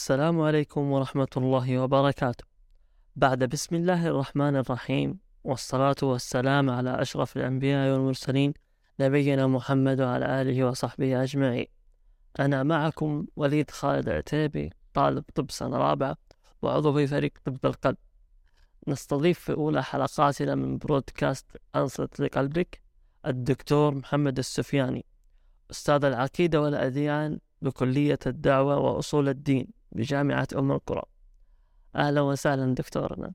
السلام عليكم ورحمة الله وبركاته. بعد بسم الله الرحمن الرحيم والصلاة والسلام على أشرف الأنبياء والمرسلين نبينا محمد وعلى آله وصحبه أجمعين. أنا معكم وليد خالد عتيبي طالب طب سنة رابعة وعضو في فريق طب القلب. نستضيف في أولى حلقاتنا من برودكاست أنصت لقلبك الدكتور محمد السفياني أستاذ العقيدة والأديان بكلية الدعوة وأصول الدين بجامعة أم القرى. أهلا وسهلا دكتورنا.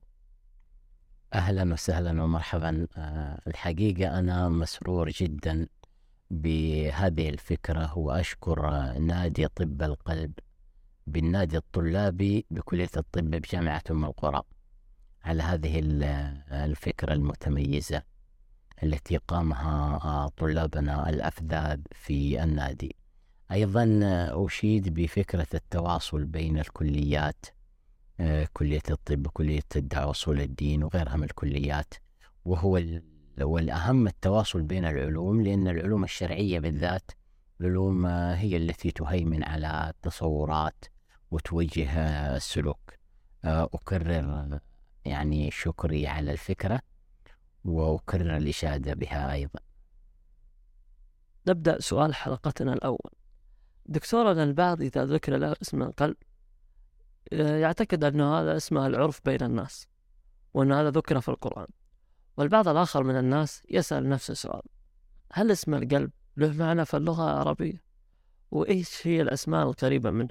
أهلا وسهلا ومرحبا. آه، الحقيقة أنا مسرور جدا بهذه الفكرة وأشكر نادي طب القلب بالنادي الطلابي بكلية الطب بجامعة أم القرى على هذه الفكرة المتميزة التي قامها آه، طلابنا الأفذاذ في النادي. أيضا أشيد بفكرة التواصل بين الكليات آه، كلية الطب وكلية الدعوة وصول الدين وغيرها من الكليات. وهو والأهم التواصل بين العلوم لأن العلوم الشرعية بالذات العلوم آه، هي التي تهيمن على التصورات وتوجه السلوك. أكرر يعني شكري على الفكرة وأكرر الإشادة بها أيضا. نبدأ سؤال حلقتنا الأول. دكتورنا البعض إذا ذكر له اسم القلب آه، يعتقد أن هذا اسمه العرف بين الناس وأن هذا ذكر في القرآن. والبعض الآخر من الناس يسأل نفس السؤال هل اسم القلب له معنى في اللغة العربية؟ وإيش هي الأسماء القريبة منه؟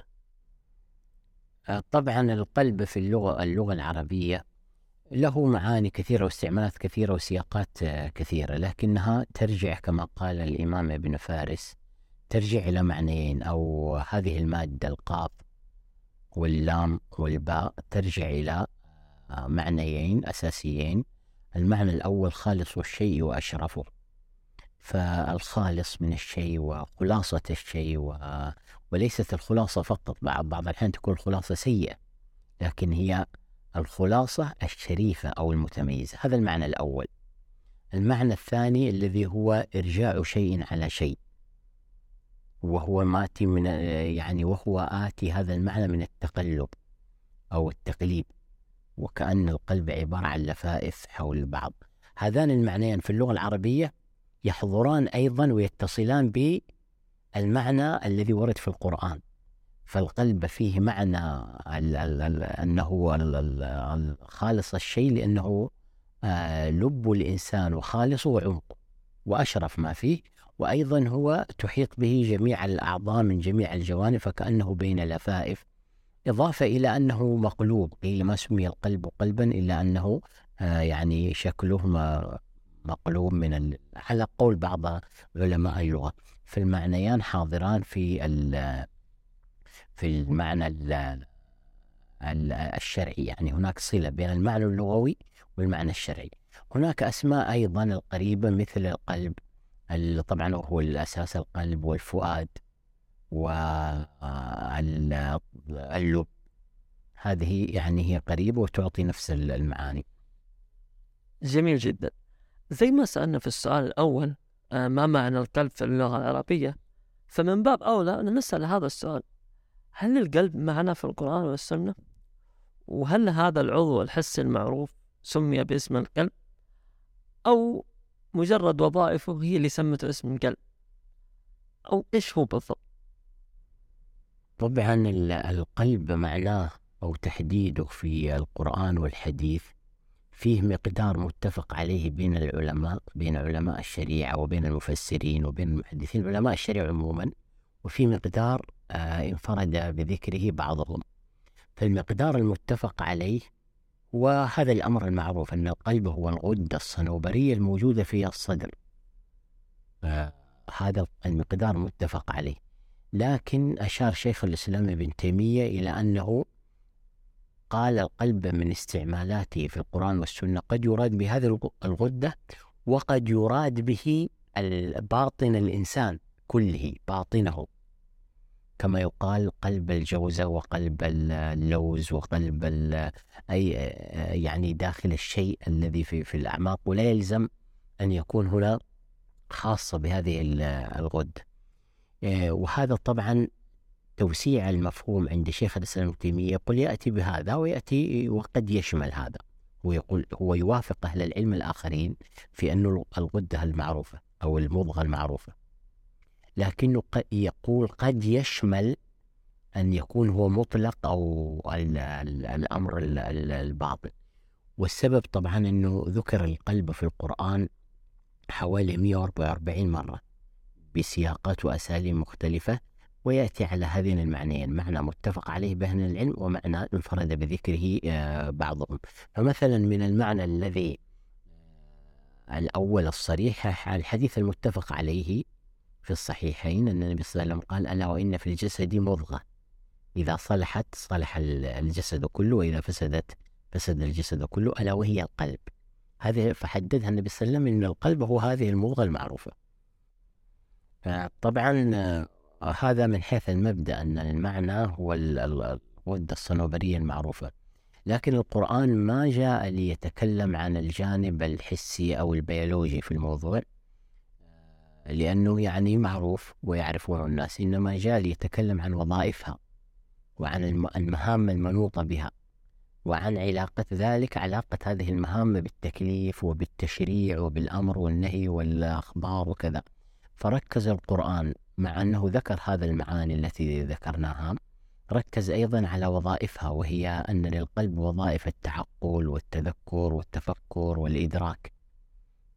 آه، طبعا القلب في اللغة اللغة العربية له معاني كثيرة واستعمالات كثيرة وسياقات آه، كثيرة لكنها ترجع كما قال الإمام ابن فارس ترجع إلى معنيين أو هذه المادة القاف واللام والباء ترجع إلى آه، معنيين أساسيين. المعنى الأول خالص الشيء وأشرفه. فالخالص من الشيء وخلاصة الشيء و... وليست الخلاصة فقط. بعض بعض الأحيان تكون الخلاصة سيئة لكن هي الخلاصة الشريفة أو المتميزة. هذا المعنى الأول. المعنى الثاني الذي هو إرجاع شيء على شيء. وهو ماتي من يعني وهو آتي هذا المعنى من التقلب أو التقليب وكأن القلب عبارة عن لفائف حول بعض هذان المعنيان في اللغة العربية يحضران أيضا ويتصلان بالمعنى الذي ورد في القرآن. فالقلب فيه معنى أنه خالص الشيء لأنه آه، لب الإنسان وخالصه وعمقه وأشرف ما فيه. وأيضا هو تحيط به جميع الأعضاء من جميع الجوانب فكأنه بين لفائف إضافة إلى أنه مقلوب قيل ما سمي القلب قلبا إلا أنه آه، يعني شكله مقلوب من على قول بعض علماء اللغة. فالمعنيان حاضران في في المعنى الشرعي يعني هناك صلة بين المعنى اللغوي والمعنى الشرعي. هناك أسماء أيضا القريبة مثل القلب طبعا هو الأساس القلب والفؤاد واللب هذه يعني هي قريبة وتعطي نفس المعاني جميل جدا زي ما سألنا في السؤال الأول آه، ما معنى القلب في اللغة العربية فمن باب أولى أن نسأل هذا السؤال هل القلب معنا في القرآن والسنة؟ وهل هذا العضو الحسي المعروف سمي باسم القلب؟ أو مجرد وظائفه هي اللي سمته اسم القلب؟ أو إيش هو بالضبط؟ طبعا القلب معناه أو تحديده في القرآن والحديث فيه مقدار متفق عليه بين العلماء بين علماء الشريعة وبين المفسرين وبين المحدثين علماء الشريعة عموما وفي مقدار آه، انفرد بذكره بعضهم فالمقدار المتفق عليه وهذا الأمر المعروف أن القلب هو الغدة الصنوبرية الموجودة في الصدر. آه، هذا المقدار متفق عليه. لكن أشار شيخ الإسلام ابن تيمية إلى أنه قال القلب من استعمالاته في القرآن والسنة قد يراد بهذه الغدة وقد يراد به باطن الإنسان كله باطنه. كما يقال قلب الجوزة وقلب اللوز وقلب أي يعني داخل الشيء الذي في في الأعماق. ولا يلزم أن يكون هنا خاصة بهذه الغدة وهذا طبعا توسيع المفهوم عند شيخ الإسلام ابن تيمية. يقول يأتي بهذا ويأتي وقد يشمل هذا. ويقول هو يوافق أهل العلم الآخرين في أن الغدة المعروفة أو المضغة المعروفة. لكنه يقول قد يشمل أن يكون هو مطلق أو الأمر الباطل. والسبب طبعا أنه ذكر القلب في القرآن حوالي 144 مرة بسياقات وأساليب مختلفة ويأتي على هذين المعنيين معنى متفق عليه بين العلم ومعنى انفرد بذكره آه، بعضهم. فمثلا من المعنى الذي آه، الأول الصريح الحديث المتفق عليه في الصحيحين أن النبي صلى الله عليه وسلم قال ألا وإن في الجسد مضغة. إذا صلحت صلح الجسد كله وإذا فسدت فسد الجسد كله ألا وهي القلب. هذه فحددها النبي صلى الله عليه وسلم أن القلب هو هذه المضغة المعروفة. طبعا هذا من حيث المبدأ أن المعنى هو الغدة الصنوبرية المعروفة. لكن القرآن ما جاء ليتكلم عن الجانب الحسي أو البيولوجي في الموضوع. لأنه يعني معروف ويعرفونه الناس إنما جاء ليتكلم عن وظائفها وعن المهام المنوطة بها وعن علاقة ذلك علاقة هذه المهام بالتكليف وبالتشريع وبالأمر والنهي والأخبار وكذا. فركز القرآن مع أنه ذكر هذا المعاني التي ذكرناها. ركز أيضا على وظائفها وهي أن للقلب وظائف التعقل والتذكر والتفكر والإدراك.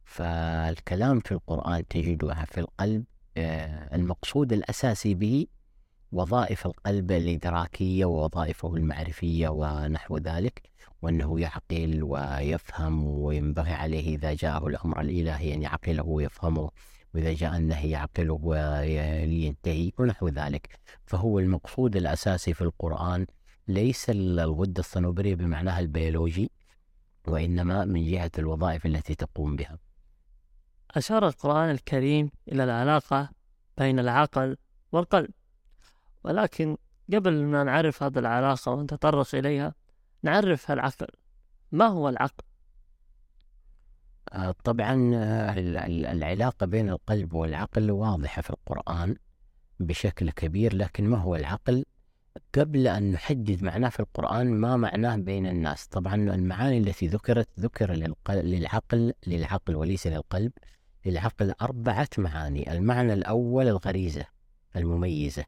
فالكلام في القرآن تجدها في القلب آه، المقصود الأساسي به وظائف القلب الإدراكية ووظائفه المعرفية ونحو ذلك وأنه يعقل ويفهم وينبغي عليه إذا جاءه الأمر الإلهي أن يعقله ويفهمه وإذا جاء النهي يعقله وينتهي ونحو ذلك. فهو المقصود الأساسي في القرآن ليس الغدة الصنوبرية بمعناها البيولوجي وإنما من جهة الوظائف التي تقوم بها. أشار القرآن الكريم إلى العلاقة بين العقل والقلب. ولكن قبل ما نعرف هذه العلاقة ونتطرق إليها نعرف العقل. ما هو العقل؟ آه، طبعا آه، العلاقة بين القلب والعقل واضحة في القرآن بشكل كبير لكن ما هو العقل؟ قبل أن نحدد معناه في القرآن ما معناه بين الناس. طبعا المعاني التي ذكرت ذكر للعقل للعقل وليس للقلب. للعقل أربعة معاني المعنى الأول الغريزة المميزة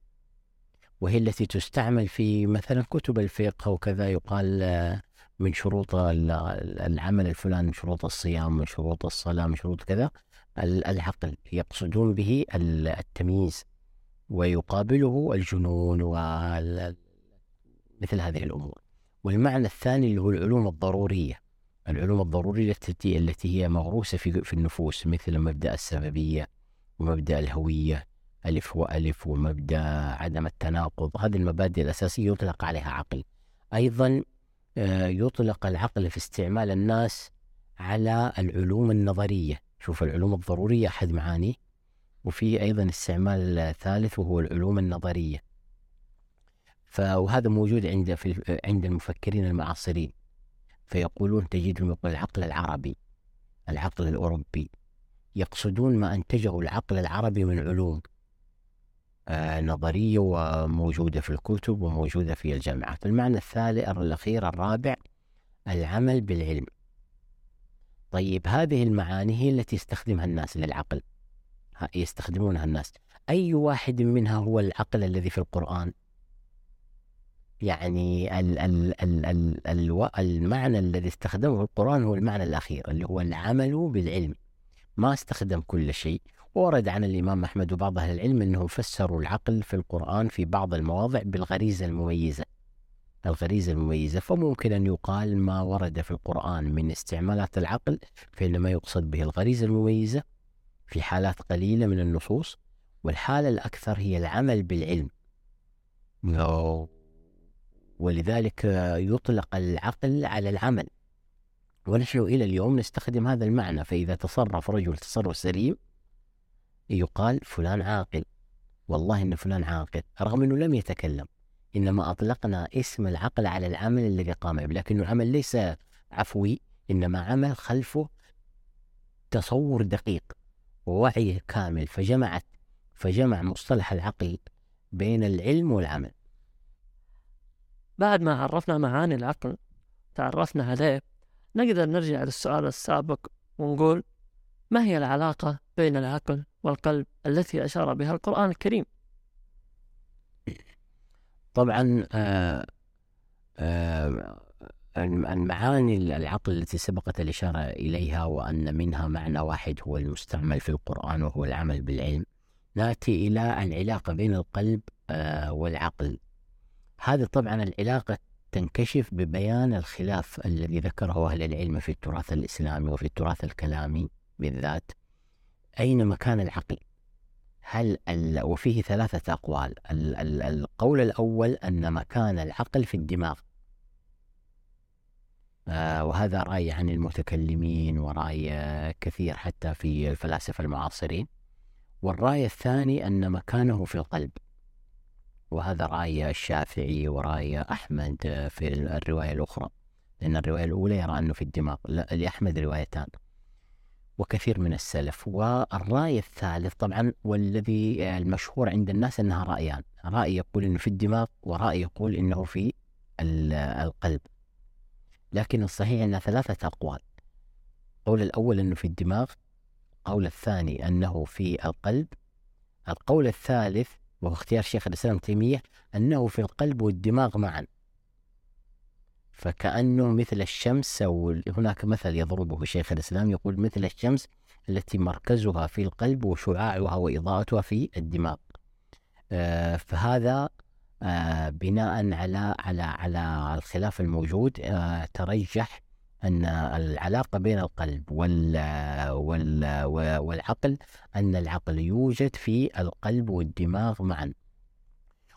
وهي التي تستعمل في مثلا كتب الفقه وكذا يقال آه، من شروط العمل الفلاني من شروط الصيام من شروط الصلاة من شروط كذا العقل يقصدون به التمييز ويقابله الجنون مثل هذه الأمور. والمعنى الثاني اللي هو العلوم الضرورية. العلوم الضرورية التي التي هي مغروسة في في النفوس مثل مبدأ السببية ومبدأ الهوية ألف وألف ومبدأ عدم التناقض. هذه المبادئ الأساسية يطلق عليها عقل. أيضا آه، يطلق العقل في استعمال الناس على العلوم النظرية. شوف العلوم الضرورية أحد معاني. وفي أيضا استعمال ثالث وهو العلوم النظرية. فهذا موجود عند في عند المفكرين المعاصرين. فيقولون تجد العقل العربي العقل الأوروبي يقصدون ما أنتجه العقل العربي من علوم آه، نظرية وموجودة في الكتب وموجودة في الجامعات. المعنى الثالث الأخير الرابع العمل بالعلم. طيب هذه المعاني هي التي يستخدمها الناس للعقل يستخدمونها الناس. أي واحد منها هو العقل الذي في القرآن؟ يعني ال ال ال ال ال المعنى الذي استخدمه القرآن هو المعنى الأخير اللي هو العمل بالعلم. ما استخدم كل شيء. ورد عن الإمام أحمد وبعض أهل العلم أنهم فسروا العقل في القرآن في بعض المواضع بالغريزة المميزة. الغريزة المميزة. فممكن أن يقال ما ورد في القرآن من استعمالات العقل فإنما يقصد به الغريزة المميزة في حالات قليلة من النصوص والحالة الأكثر هي العمل بالعلم. ولذلك يطلق العقل على العمل. ونحن إلى اليوم نستخدم هذا المعنى فإذا تصرف رجل تصرف سليم يقال فلان عاقل. والله إن فلان عاقل رغم أنه لم يتكلم إنما أطلقنا اسم العقل على العمل الذي قام به. لكنه عمل ليس عفوي إنما عمل خلفه تصور دقيق ووعي كامل. فجمعت فجمع مصطلح العقل بين العلم والعمل. بعد ما عرفنا معاني العقل تعرفنا عليه نقدر نرجع للسؤال السابق ونقول ما هي العلاقة بين العقل والقلب التي أشار بها القرآن الكريم؟ طبعا آه آه المعاني العقل التي سبقت الإشارة إليها وأن منها معنى واحد هو المستعمل في القرآن وهو العمل بالعلم نأتي إلى العلاقة بين القلب آه والعقل. هذه طبعا العلاقة تنكشف ببيان الخلاف الذي ذكره أهل العلم في التراث الإسلامي وفي التراث الكلامي بالذات. أين مكان العقل؟ هل ال... وفيه ثلاثة أقوال. ال... ال... القول الأول أن مكان العقل في الدماغ. آه وهذا رأي عن المتكلمين ورأي كثير حتى في الفلاسفة المعاصرين. والرأي الثاني أن مكانه في القلب. وهذا رأي الشافعي ورأي أحمد في الرواية الأخرى لأن الرواية الأولى يرى أنه في الدماغ لأحمد روايتان. وكثير من السلف والرأي الثالث طبعا والذي المشهور عند الناس أنها رأيان. رأي يقول أنه في الدماغ ورأي يقول أنه في القلب. لكن الصحيح أنها ثلاثة أقوال. القول الأول أنه في الدماغ القول الثاني أنه في القلب. القول الثالث وهو اختيار شيخ الإسلام تيمية أنه في القلب والدماغ معا. فكأنه مثل الشمس أو هناك مثل يضربه شيخ الإسلام يقول مثل الشمس التي مركزها في القلب وشعاعها وإضاءتها في الدماغ. آه فهذا آه بناء على على على الخلاف الموجود آه ترجح أن العلاقة بين القلب وال وال والعقل أن العقل يوجد في القلب والدماغ معا.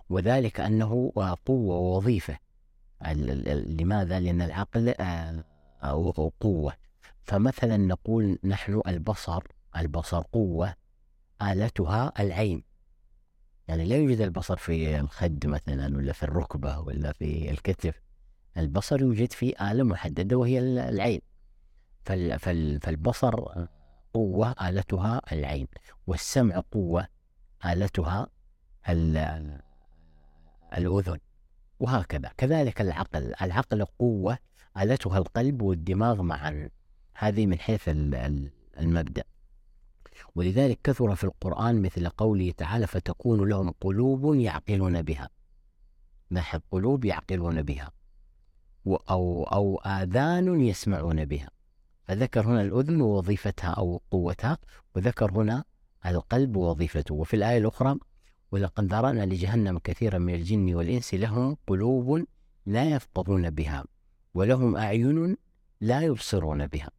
وذلك أنه قوة ووظيفة لماذا؟ لأن العقل آه، قوة. فمثلا نقول نحن البصر البصر قوة آلتها العين. يعني لا يوجد البصر في الخد مثلا ولا في الركبة ولا في الكتف. البصر يوجد في آلة محددة وهي العين. فالبصر قوة آلتها العين والسمع قوة آلتها الأذن. وهكذا. كذلك العقل. العقل قوة آلتها القلب والدماغ معا. هذه من حيث المبدأ. ولذلك كثر في القرآن مثل قوله تعالى فتكون لهم قلوب يعقلون بها. لاحظ قلوب يعقلون بها؟ أو أو آذان يسمعون بها. فذكر هنا الأذن ووظيفتها أو قوتها وذكر هنا القلب ووظيفته. وفي الآية الأخرى ولقد ذرأنا لجهنم كثيرا من الجن والإنس لهم قلوب لا يفقهون بها ولهم أعين لا يبصرون بها.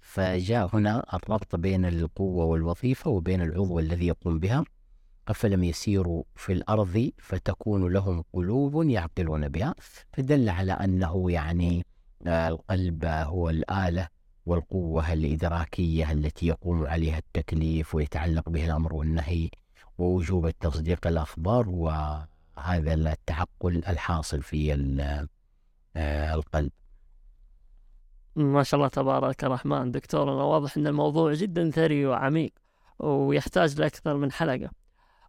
فجاء هنا الربط بين القوة والوظيفة وبين العضو الذي يقوم بها. أفلم يسيروا في الأرض فتكون لهم قلوب يعقلون بها فدل على أنه يعني آه، القلب هو الآلة والقوة الإدراكية التي يقوم عليها التكليف ويتعلق به الأمر والنهي ووجوب التصديق الأخبار وهذا التعقل الحاصل في آه، القلب. ما شاء الله تبارك الرحمن. دكتورنا واضح أن الموضوع جدا ثري وعميق ويحتاج لأكثر من حلقة.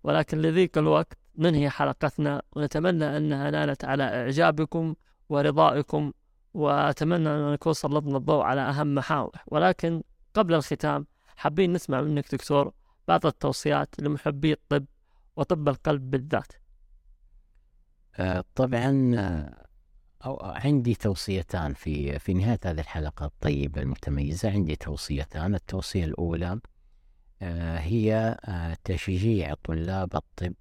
ولكن لذيك الوقت ننهي حلقتنا ونتمنى أنها نالت على إعجابكم ورضائكم وأتمنى أن نكون سلطنا الضوء على أهم محاور. ولكن قبل الختام حابين نسمع منك دكتور بعض التوصيات لمحبي الطب وطب القلب بالذات. آه، طبعا آه، عندي توصيتان في في نهاية هذه الحلقة الطيبة المتميزة. عندي توصيتان التوصية الأولى هي تشجيع طلاب الطب.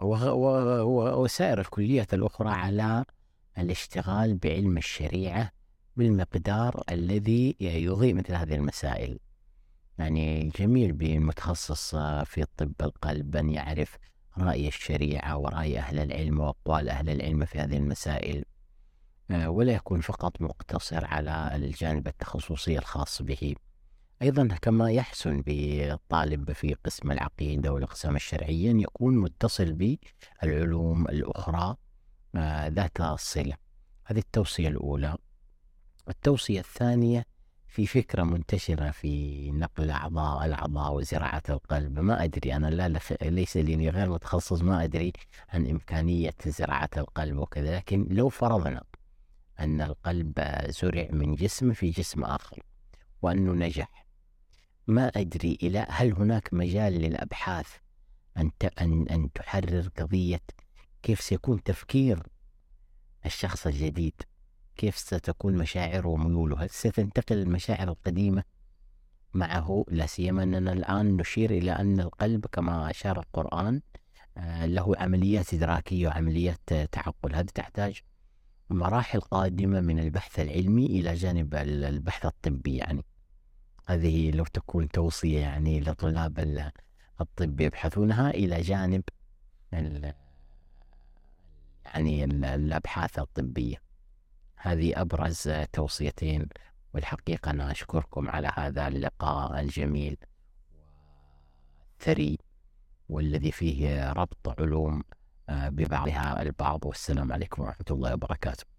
وسائر الكليات الأخرى على الاشتغال بعلم الشريعة بالمقدار الذي يضيء مثل هذه المسائل. يعني جميل بالمتخصص في طب القلب أن يعرف رأي الشريعة ورأي أهل العلم وأقوال أهل العلم في هذه المسائل. آه، ولا يكون فقط مقتصر على الجانب التخصصي الخاص به. أيضا كما يحسن بالطالب في قسم العقيدة والأقسام الشرعية أن يكون متصل بالعلوم الأخرى آه، ذات الصلة هذه التوصية الأولى. التوصية الثانية في فكرة منتشرة في نقل أعضاء الأعضاء وزراعة القلب. ما أدري أنا لا ليس لي غير متخصص ما أدري عن إمكانية زراعة القلب وكذا. لكن لو فرضنا أن القلب زرع من جسم في جسم آخر وأنه نجح ما أدري إلى هل هناك مجال للأبحاث أن أن أن تحرر قضية كيف سيكون تفكير الشخص الجديد كيف ستكون مشاعره وميوله هل ستنتقل المشاعر القديمة معه؟ لا سيما أننا الآن نشير إلى أن القلب كما أشار القرآن آه، له عمليات إدراكية وعمليات تعقل. هذه تحتاج مراحل قادمة من البحث العلمي إلى جانب البحث الطبي يعني. هذه لو تكون توصية يعني لطلاب الطب يبحثونها إلى جانب يعني الأبحاث الطبية. هذه أبرز توصيتين والحقيقة أنا أشكركم على هذا اللقاء الجميل والثري والذي فيه ربط علوم آه، ببعضها البعض. والسلام عليكم ورحمة الله وبركاته.